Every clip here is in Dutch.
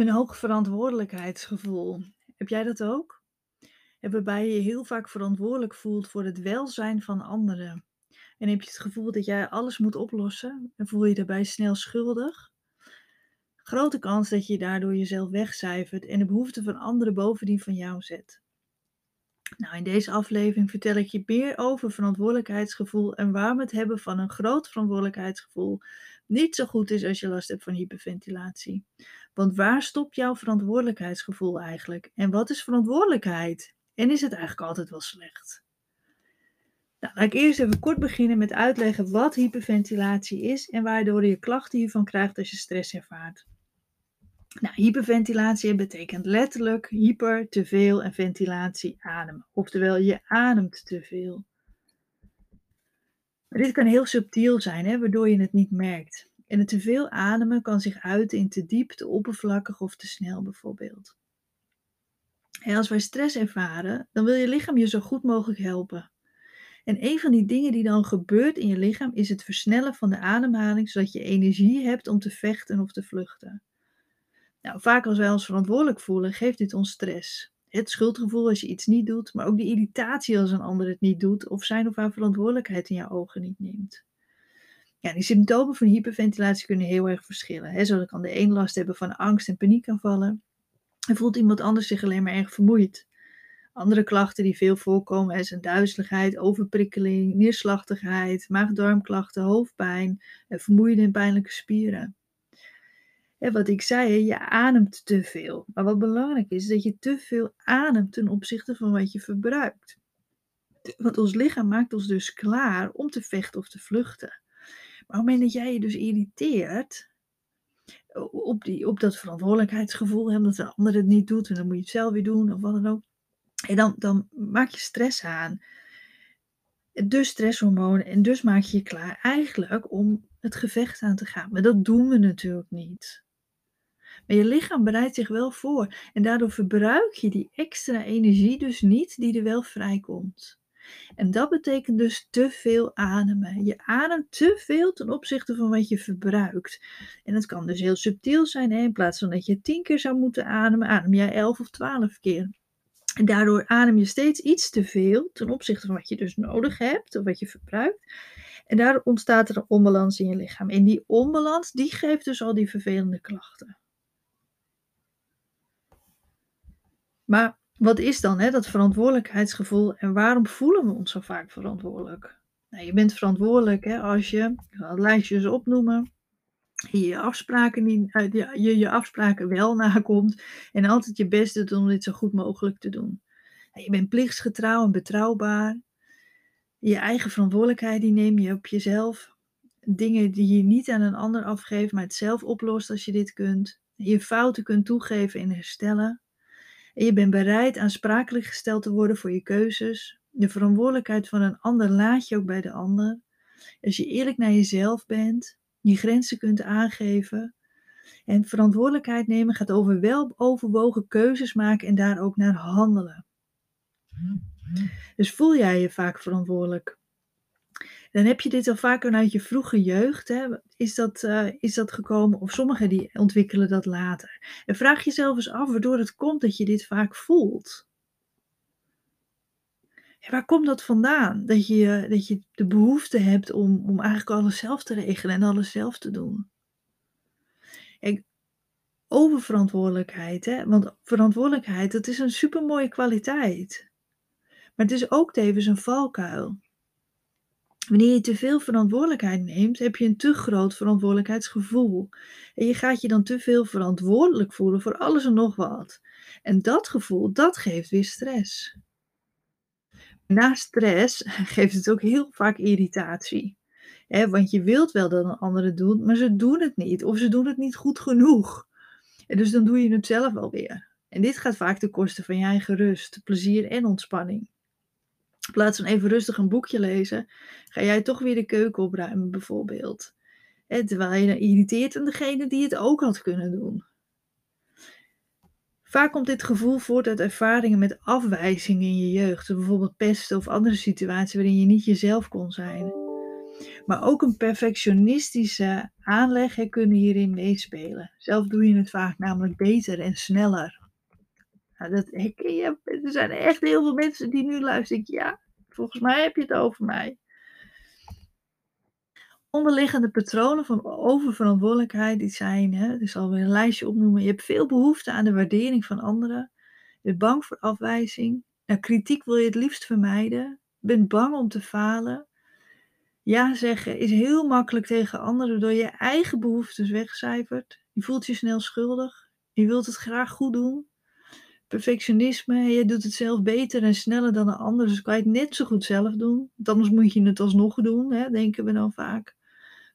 Een hoog verantwoordelijkheidsgevoel. Heb jij dat ook? Waarbij je je heel vaak verantwoordelijk voelt voor het welzijn van anderen. En heb je het gevoel dat jij alles moet oplossen en voel je daarbij snel schuldig? Grote kans dat je daardoor jezelf wegcijfert en de behoeften van anderen boven die van jou zet. Nou, in deze aflevering vertel ik je meer over verantwoordelijkheidsgevoel en waarom het hebben van een groot verantwoordelijkheidsgevoel niet zo goed is als je last hebt van hyperventilatie. Want waar stopt jouw verantwoordelijkheidsgevoel eigenlijk? En wat is verantwoordelijkheid? En is het eigenlijk altijd wel slecht? Nou, laat ik eerst even kort beginnen met uitleggen wat hyperventilatie is en waardoor je klachten hiervan krijgt als je stress ervaart. Nou, hyperventilatie betekent letterlijk hyper, te veel en ventilatie ademen. Oftewel, je ademt te veel. Dit kan heel subtiel zijn, hè, waardoor je het niet merkt. En het te veel ademen kan zich uiten in te diep, te oppervlakkig of te snel bijvoorbeeld. Als wij stress ervaren, dan wil je lichaam je zo goed mogelijk helpen. En een van die dingen die dan gebeurt in je lichaam is het versnellen van de ademhaling, zodat je energie hebt om te vechten of te vluchten. Nou, vaak als wij ons verantwoordelijk voelen, geeft dit ons stress. Het schuldgevoel als je iets niet doet, maar ook de irritatie als een ander het niet doet of zijn of haar verantwoordelijkheid in jouw ogen niet neemt. Ja, die symptomen van hyperventilatie kunnen heel erg verschillen. Hè. Zo kan de een last hebben van angst en paniekaanvallen. En voelt iemand anders zich alleen maar erg vermoeid. Andere klachten die veel voorkomen zijn duizeligheid, overprikkeling, neerslachtigheid, maag-darmklachten, hoofdpijn, vermoeide en pijnlijke spieren. En wat ik zei, je ademt te veel. Maar wat belangrijk is, is dat je te veel ademt ten opzichte van wat je verbruikt. Want ons lichaam maakt ons dus klaar om te vechten of te vluchten. Maar op het moment dat jij je dus irriteert op, die, op dat verantwoordelijkheidsgevoel, hè, omdat de ander het niet doet en dan moet je het zelf weer doen of wat dan ook. En dan, dan maak je stress aan. Dus stresshormonen en dus maak je je klaar eigenlijk om het gevecht aan te gaan. Maar dat doen we natuurlijk niet. Maar je lichaam bereidt zich wel voor. En daardoor verbruik je die extra energie dus niet die er wel vrijkomt. En dat betekent dus te veel ademen. Je ademt te veel ten opzichte van wat je verbruikt. En dat kan dus heel subtiel zijn. Hè? In plaats van dat je tien keer zou moeten ademen, adem jij elf of twaalf keer. En daardoor adem je steeds iets te veel ten opzichte van wat je dus nodig hebt of wat je verbruikt. En daardoor ontstaat er een onbalans in je lichaam. En die onbalans, die geeft dus al die vervelende klachten. Maar wat is dan hè, dat verantwoordelijkheidsgevoel en waarom voelen we ons zo vaak verantwoordelijk? Nou, je bent verantwoordelijk hè, als je, ik het lijstje opnoemen, je je afspraken, niet, uh, je, je afspraken wel nakomt en altijd je best doet om dit zo goed mogelijk te doen. Je bent plichtsgetrouw en betrouwbaar. Je eigen verantwoordelijkheid die neem je op jezelf. Dingen die je niet aan een ander afgeeft, maar het zelf oplost als je dit kunt. Je fouten kunt toegeven en herstellen. En je bent bereid aansprakelijk gesteld te worden voor je keuzes. De verantwoordelijkheid van een ander laat je ook bij de ander. Als je eerlijk naar jezelf bent, je grenzen kunt aangeven. En verantwoordelijkheid nemen gaat over wel overwogen keuzes maken en daar ook naar handelen. Dus voel jij je vaak verantwoordelijk? Dan heb je dit al vaak vanuit je vroege jeugd. Hè? Is, dat, uh, is dat gekomen? Of sommigen die ontwikkelen dat later. En vraag jezelf eens af waardoor het komt dat je dit vaak voelt. Ja, waar komt dat vandaan? Dat je, dat je de behoefte hebt om, om eigenlijk alles zelf te regelen en alles zelf te doen. En oververantwoordelijkheid, hè? want verantwoordelijkheid, dat is een supermooie kwaliteit. Maar het is ook tevens een valkuil. Wanneer je te veel verantwoordelijkheid neemt, heb je een te groot verantwoordelijkheidsgevoel. En je gaat je dan te veel verantwoordelijk voelen voor alles en nog wat. En dat gevoel, dat geeft weer stress. Na stress geeft het ook heel vaak irritatie. want je wilt wel dat een ander het doet, maar ze doen het niet. Of ze doen het niet goed genoeg. En dus dan doe je het zelf wel weer. En dit gaat vaak ten koste van je eigen rust, plezier en ontspanning. In plaats van even rustig een boekje lezen, ga jij toch weer de keuken opruimen bijvoorbeeld. Terwijl je dan irriteert aan degene die het ook had kunnen doen. Vaak komt dit gevoel voort uit ervaringen met afwijzing in je jeugd, bijvoorbeeld pesten of andere situaties waarin je niet jezelf kon zijn. Maar ook een perfectionistische aanleg kunnen hierin meespelen. Zelf doe je het vaak namelijk beter en sneller. Dat. Er zijn echt heel veel mensen die nu luisteren. Ja, volgens mij heb je het over mij. Onderliggende patronen van oververantwoordelijkheid, die zijn, hè, ik zal weer een lijstje opnoemen. Je hebt veel behoefte aan de waardering van anderen. Je bent bang voor afwijzing. Nou, kritiek wil je het liefst vermijden. Je bent bang om te falen. Ja zeggen is heel makkelijk tegen anderen door je eigen behoeftes wegcijfert. Je voelt je snel schuldig. Je wilt het graag goed doen. Perfectionisme, je doet het zelf beter en sneller dan een ander, dus kan je het net zo goed zelf doen. Want anders moet je het alsnog doen, hè, denken we dan vaak.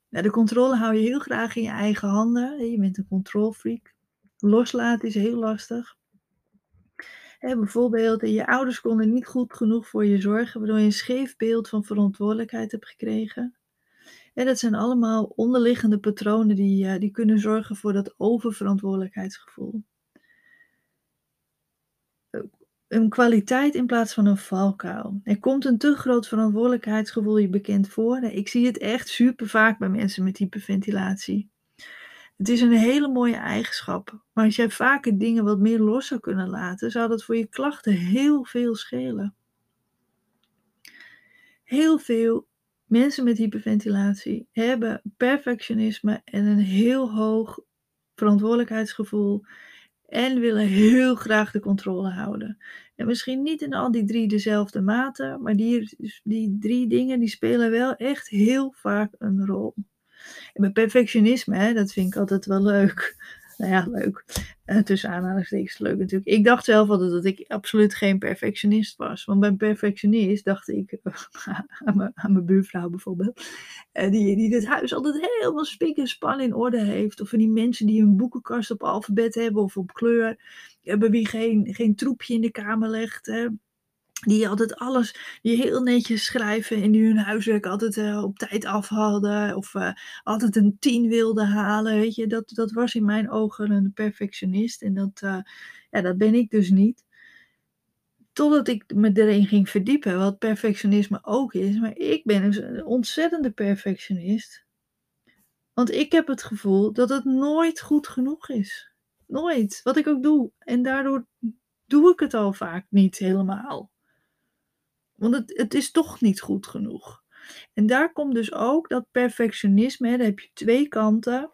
de controle hou je heel graag in je eigen handen. Je bent een controlfreak. Loslaten is heel lastig. Bijvoorbeeld, je ouders konden niet goed genoeg voor je zorgen, waardoor je een scheef beeld van verantwoordelijkheid hebt gekregen. En dat zijn allemaal onderliggende patronen die, uh, die kunnen zorgen voor dat oververantwoordelijkheidsgevoel. Een kwaliteit in plaats van een valkuil. Er komt een te groot verantwoordelijkheidsgevoel je bekend voor. Ik zie het echt super vaak bij mensen met hyperventilatie. Het is een hele mooie eigenschap. Maar als jij vaker dingen wat meer los zou kunnen laten, zou dat voor je klachten heel veel schelen. Heel veel mensen met hyperventilatie hebben perfectionisme en een heel hoog verantwoordelijkheidsgevoel en willen heel graag de controle houden. En misschien niet in al die drie dezelfde mate, maar die, die drie dingen die spelen wel echt heel vaak een rol. En met perfectionisme, dat vind ik altijd wel leuk. Nou ja, leuk. Uh, tussen aanhalingstekens leuk natuurlijk. Ik dacht zelf altijd dat ik absoluut geen perfectionist was. Want bij een perfectionist dacht ik aan, mijn, buurvrouw bijvoorbeeld. Uh, die, die het huis altijd helemaal spik en span in orde heeft. Of van die mensen die hun boekenkast op alfabet hebben of op kleur. Bij wie geen, geen troepje in de kamer legt. Die altijd alles, die heel netjes schrijven en die hun huiswerk altijd uh, op tijd afhaalden of uh, altijd een tien wilden halen, weet je, dat, dat was in mijn ogen een perfectionist en dat, uh, ja, dat ben ik dus niet. Totdat ik me erin ging verdiepen, wat perfectionisme ook is, maar ik ben dus een ontzettende perfectionist. Want ik heb het gevoel dat het nooit goed genoeg is. Nooit, wat ik ook doe. En daardoor doe ik het al vaak niet helemaal. Want het, het is toch niet goed genoeg. En daar komt dus ook dat perfectionisme, hè, daar heb je twee kanten.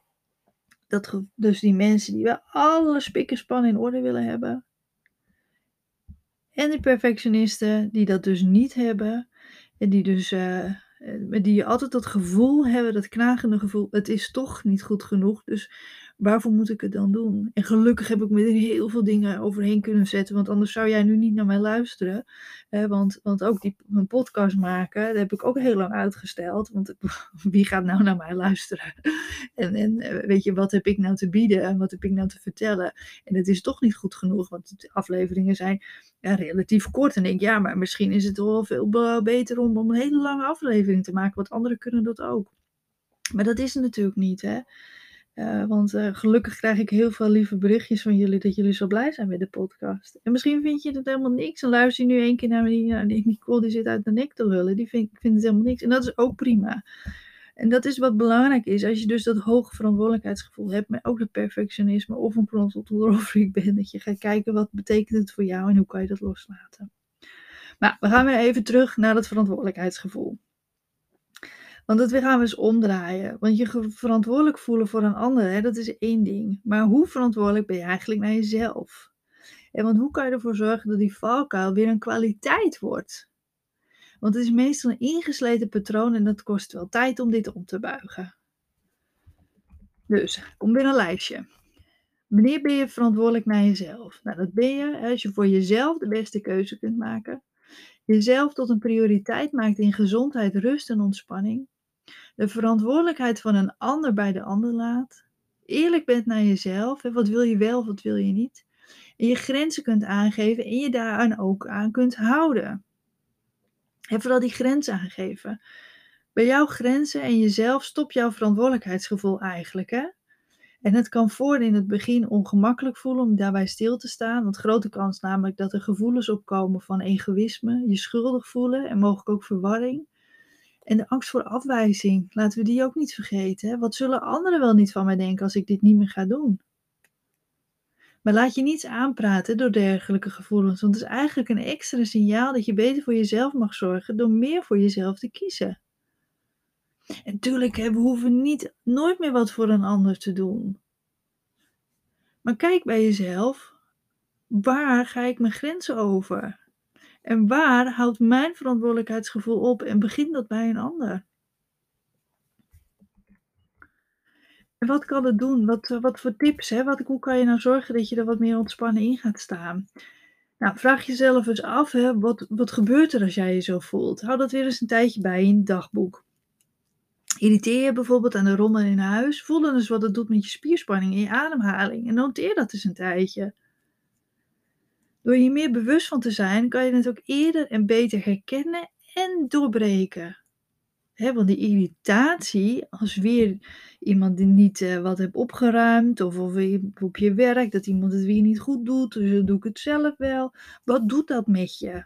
Dat, dus die mensen die wel alle spik en span in orde willen hebben. En die perfectionisten die dat dus niet hebben. En die dus uh, die altijd dat gevoel hebben, dat knagende gevoel, het is toch niet goed genoeg. Dus waarvoor moet ik het dan doen? En gelukkig heb ik me er heel veel dingen overheen kunnen zetten, want anders zou jij nu niet naar mij luisteren. want, want ook die, mijn podcast maken, dat heb ik ook heel lang uitgesteld, want wie gaat nou naar mij luisteren? En, en eh, weet je, wat heb ik nou te bieden en wat heb ik nou te vertellen? En het is toch niet goed genoeg, want de afleveringen zijn relatief kort. En denk ja, maar misschien is het wel veel beter om, om een hele lange aflevering te maken, want anderen kunnen dat ook. Maar dat is het natuurlijk niet, hè. Uh, want uh, gelukkig krijg ik heel veel lieve berichtjes van jullie dat jullie zo blij zijn met de podcast. En misschien vind je het helemaal niks en luister je nu één keer naar die, naar die Nicole die zit uit de nek te lullen. Die vind, vindt het helemaal niks en dat is ook prima. En dat is wat belangrijk is. Als je dus dat hoge verantwoordelijkheidsgevoel hebt, maar ook dat perfectionisme of een controlfreak bent, dat je gaat kijken wat betekent het voor jou en hoe kan je dat loslaten. Maar we gaan weer even terug naar dat verantwoordelijkheidsgevoel. Want dat gaan we eens omdraaien. Want je verantwoordelijk voelen voor een ander, hè, dat is één ding. Maar hoe verantwoordelijk ben je eigenlijk naar jezelf? En want hoe kan je ervoor zorgen dat die valkuil weer een kwaliteit wordt? Want het is meestal een ingesleten patroon en dat kost wel tijd om dit om te buigen. Dus, kom weer een lijstje. Wanneer ben je verantwoordelijk naar jezelf? Nou, dat ben je als je voor jezelf de beste keuze kunt maken. Jezelf tot een prioriteit maakt in gezondheid, rust en ontspanning de verantwoordelijkheid van een ander bij de ander laat, eerlijk bent naar jezelf, wat wil je wel, wat wil je niet, en je grenzen kunt aangeven en je daaraan ook aan kunt houden. En vooral die grenzen aangeven. Bij jouw grenzen en jezelf stopt jouw verantwoordelijkheidsgevoel eigenlijk. Hè? En het kan voor in het begin ongemakkelijk voelen om daarbij stil te staan. Want grote kans namelijk dat er gevoelens opkomen van egoïsme, je schuldig voelen en mogelijk ook verwarring. En de angst voor afwijzing, laten we die ook niet vergeten. Wat zullen anderen wel niet van mij denken als ik dit niet meer ga doen? Maar laat je niets aanpraten door dergelijke gevoelens, want het is eigenlijk een extra signaal dat je beter voor jezelf mag zorgen door meer voor jezelf te kiezen. En tuurlijk, we hoeven niet nooit meer wat voor een ander te doen. Maar kijk bij jezelf, waar ga ik mijn grenzen over? En waar houdt mijn verantwoordelijkheidsgevoel op en begint dat bij een ander? En wat kan het doen? Wat, eh, wat voor tips? Hè? Wat, hoe kan je nou zorgen dat je er wat meer ontspannen in gaat staan? Nou, vraag jezelf eens af, hè, wat, wat gebeurt er als jij je zo voelt? Hou dat weer eens een tijdje bij in het dagboek. Irriteer bijvoorbeeld aan de rommel in huis? Voel dan eens wat het doet met je spierspanning en je ademhaling. En noteer dat eens een tijdje. Door je meer bewust van te zijn, kan je het ook eerder en beter herkennen en doorbreken. Want die irritatie, als weer iemand die niet uh, wat heeft opgeruimd, of, of op je werk, dat iemand het weer niet goed doet, dus dan doe ik het zelf wel. Wat doet dat met je?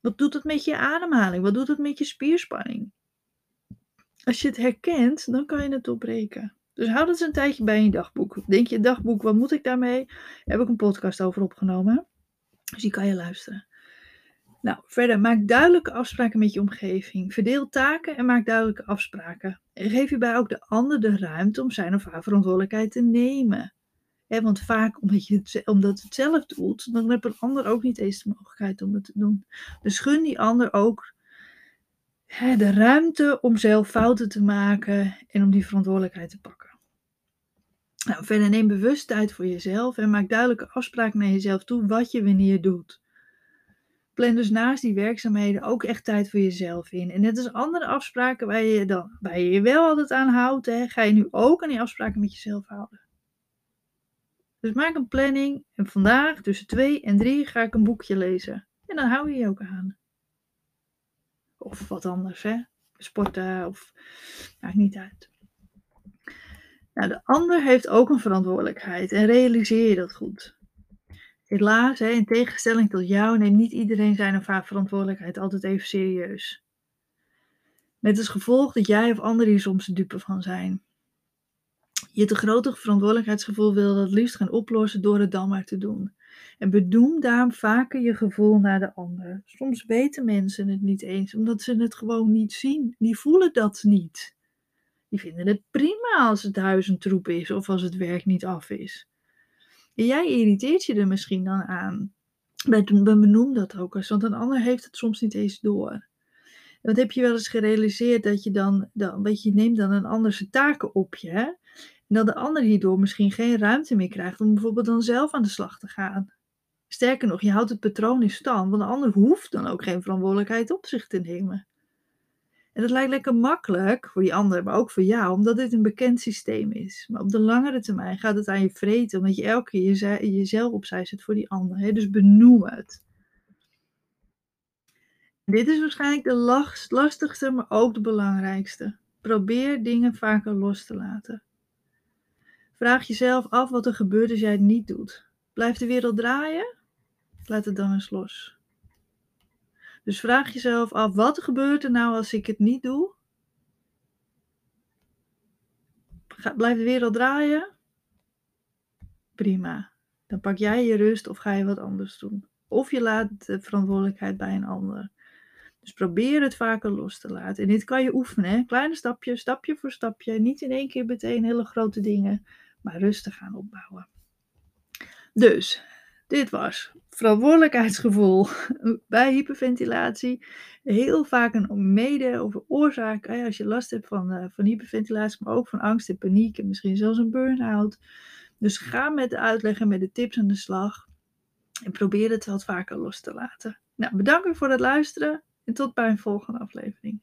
Wat doet het met je ademhaling? Wat doet het met je spierspanning? Als je het herkent, dan kan je het doorbreken. Dus houd het een tijdje bij in je dagboek. Denk je, dagboek, wat moet ik daarmee? Daar heb ik een podcast over opgenomen. Dus die kan je luisteren. Nou, verder, maak duidelijke afspraken met je omgeving. Verdeel taken en maak duidelijke afspraken. En geef hierbij ook de ander de ruimte om zijn of haar verantwoordelijkheid te nemen. want vaak omdat, je het, omdat het zelf doet, dan heeft een ander ook niet eens de mogelijkheid om het te doen. Dus gun die ander ook de ruimte om zelf fouten te maken en om die verantwoordelijkheid te pakken. Nou, verder neem bewust tijd voor jezelf en maak duidelijke afspraken naar jezelf toe wat je wanneer doet. Plan dus naast die werkzaamheden ook echt tijd voor jezelf in. En net als andere afspraken waar je, dan, waar je je wel altijd aan houdt, hè, ga je nu ook aan die afspraken met jezelf houden. Dus maak een planning en vandaag tussen 2 en 3 ga ik een boekje lezen. En dan hou je je ook aan. Of wat anders, hè? Sporten of maakt niet uit. Nou, de ander heeft ook een verantwoordelijkheid en realiseer je dat goed. Helaas, hè, in tegenstelling tot jou, neemt niet iedereen zijn of haar verantwoordelijkheid altijd even serieus. Met als gevolg dat jij of anderen hier soms de dupe van zijn. Je te grote verantwoordelijkheidsgevoel wil dat liefst gaan oplossen door het dan maar te doen. En bedoem daarom vaker je gevoel naar de ander. Soms weten mensen het niet eens, omdat ze het gewoon niet zien. Die voelen dat niet. Die vinden het prima als het huis een troep is of als het werk niet af is. En jij irriteert je er misschien dan aan. Benoem dat ook eens, want een ander heeft het soms niet eens door. Want heb je wel eens gerealiseerd dat je dan, dan je, neemt dan een ander zijn taken op je. Hè? En dat de ander hierdoor misschien geen ruimte meer krijgt om bijvoorbeeld dan zelf aan de slag te gaan. Sterker nog, je houdt het patroon in stand, want de ander hoeft dan ook geen verantwoordelijkheid op zich te nemen. En dat lijkt lekker makkelijk voor die ander, maar ook voor jou, omdat dit een bekend systeem is. Maar op de langere termijn gaat het aan je vreten, omdat je elke keer jezelf opzij zet voor die ander. Hè? Dus benoem het. Dit is waarschijnlijk de lastigste, maar ook de belangrijkste. Probeer dingen vaker los te laten. Vraag jezelf af wat er gebeurt als jij het niet doet. Blijft de wereld draaien? Laat het dan eens los. Dus vraag jezelf af, wat gebeurt er nou als ik het niet doe? Blijft de wereld draaien? Prima. Dan pak jij je rust of ga je wat anders doen. Of je laat de verantwoordelijkheid bij een ander. Dus probeer het vaker los te laten. En dit kan je oefenen. Hè? Kleine stapje, stapje voor stapje. Niet in één keer meteen hele grote dingen. Maar rustig gaan opbouwen. Dus, dit was verantwoordelijkheidsgevoel bij hyperventilatie. Heel vaak een mede of oorzaak als je last hebt van, uh, van hyperventilatie, maar ook van angst en paniek en misschien zelfs een burn-out. Dus ga met de uitleg en met de tips aan de slag en probeer het wat vaker los te laten. Nou, bedankt voor het luisteren en tot bij een volgende aflevering.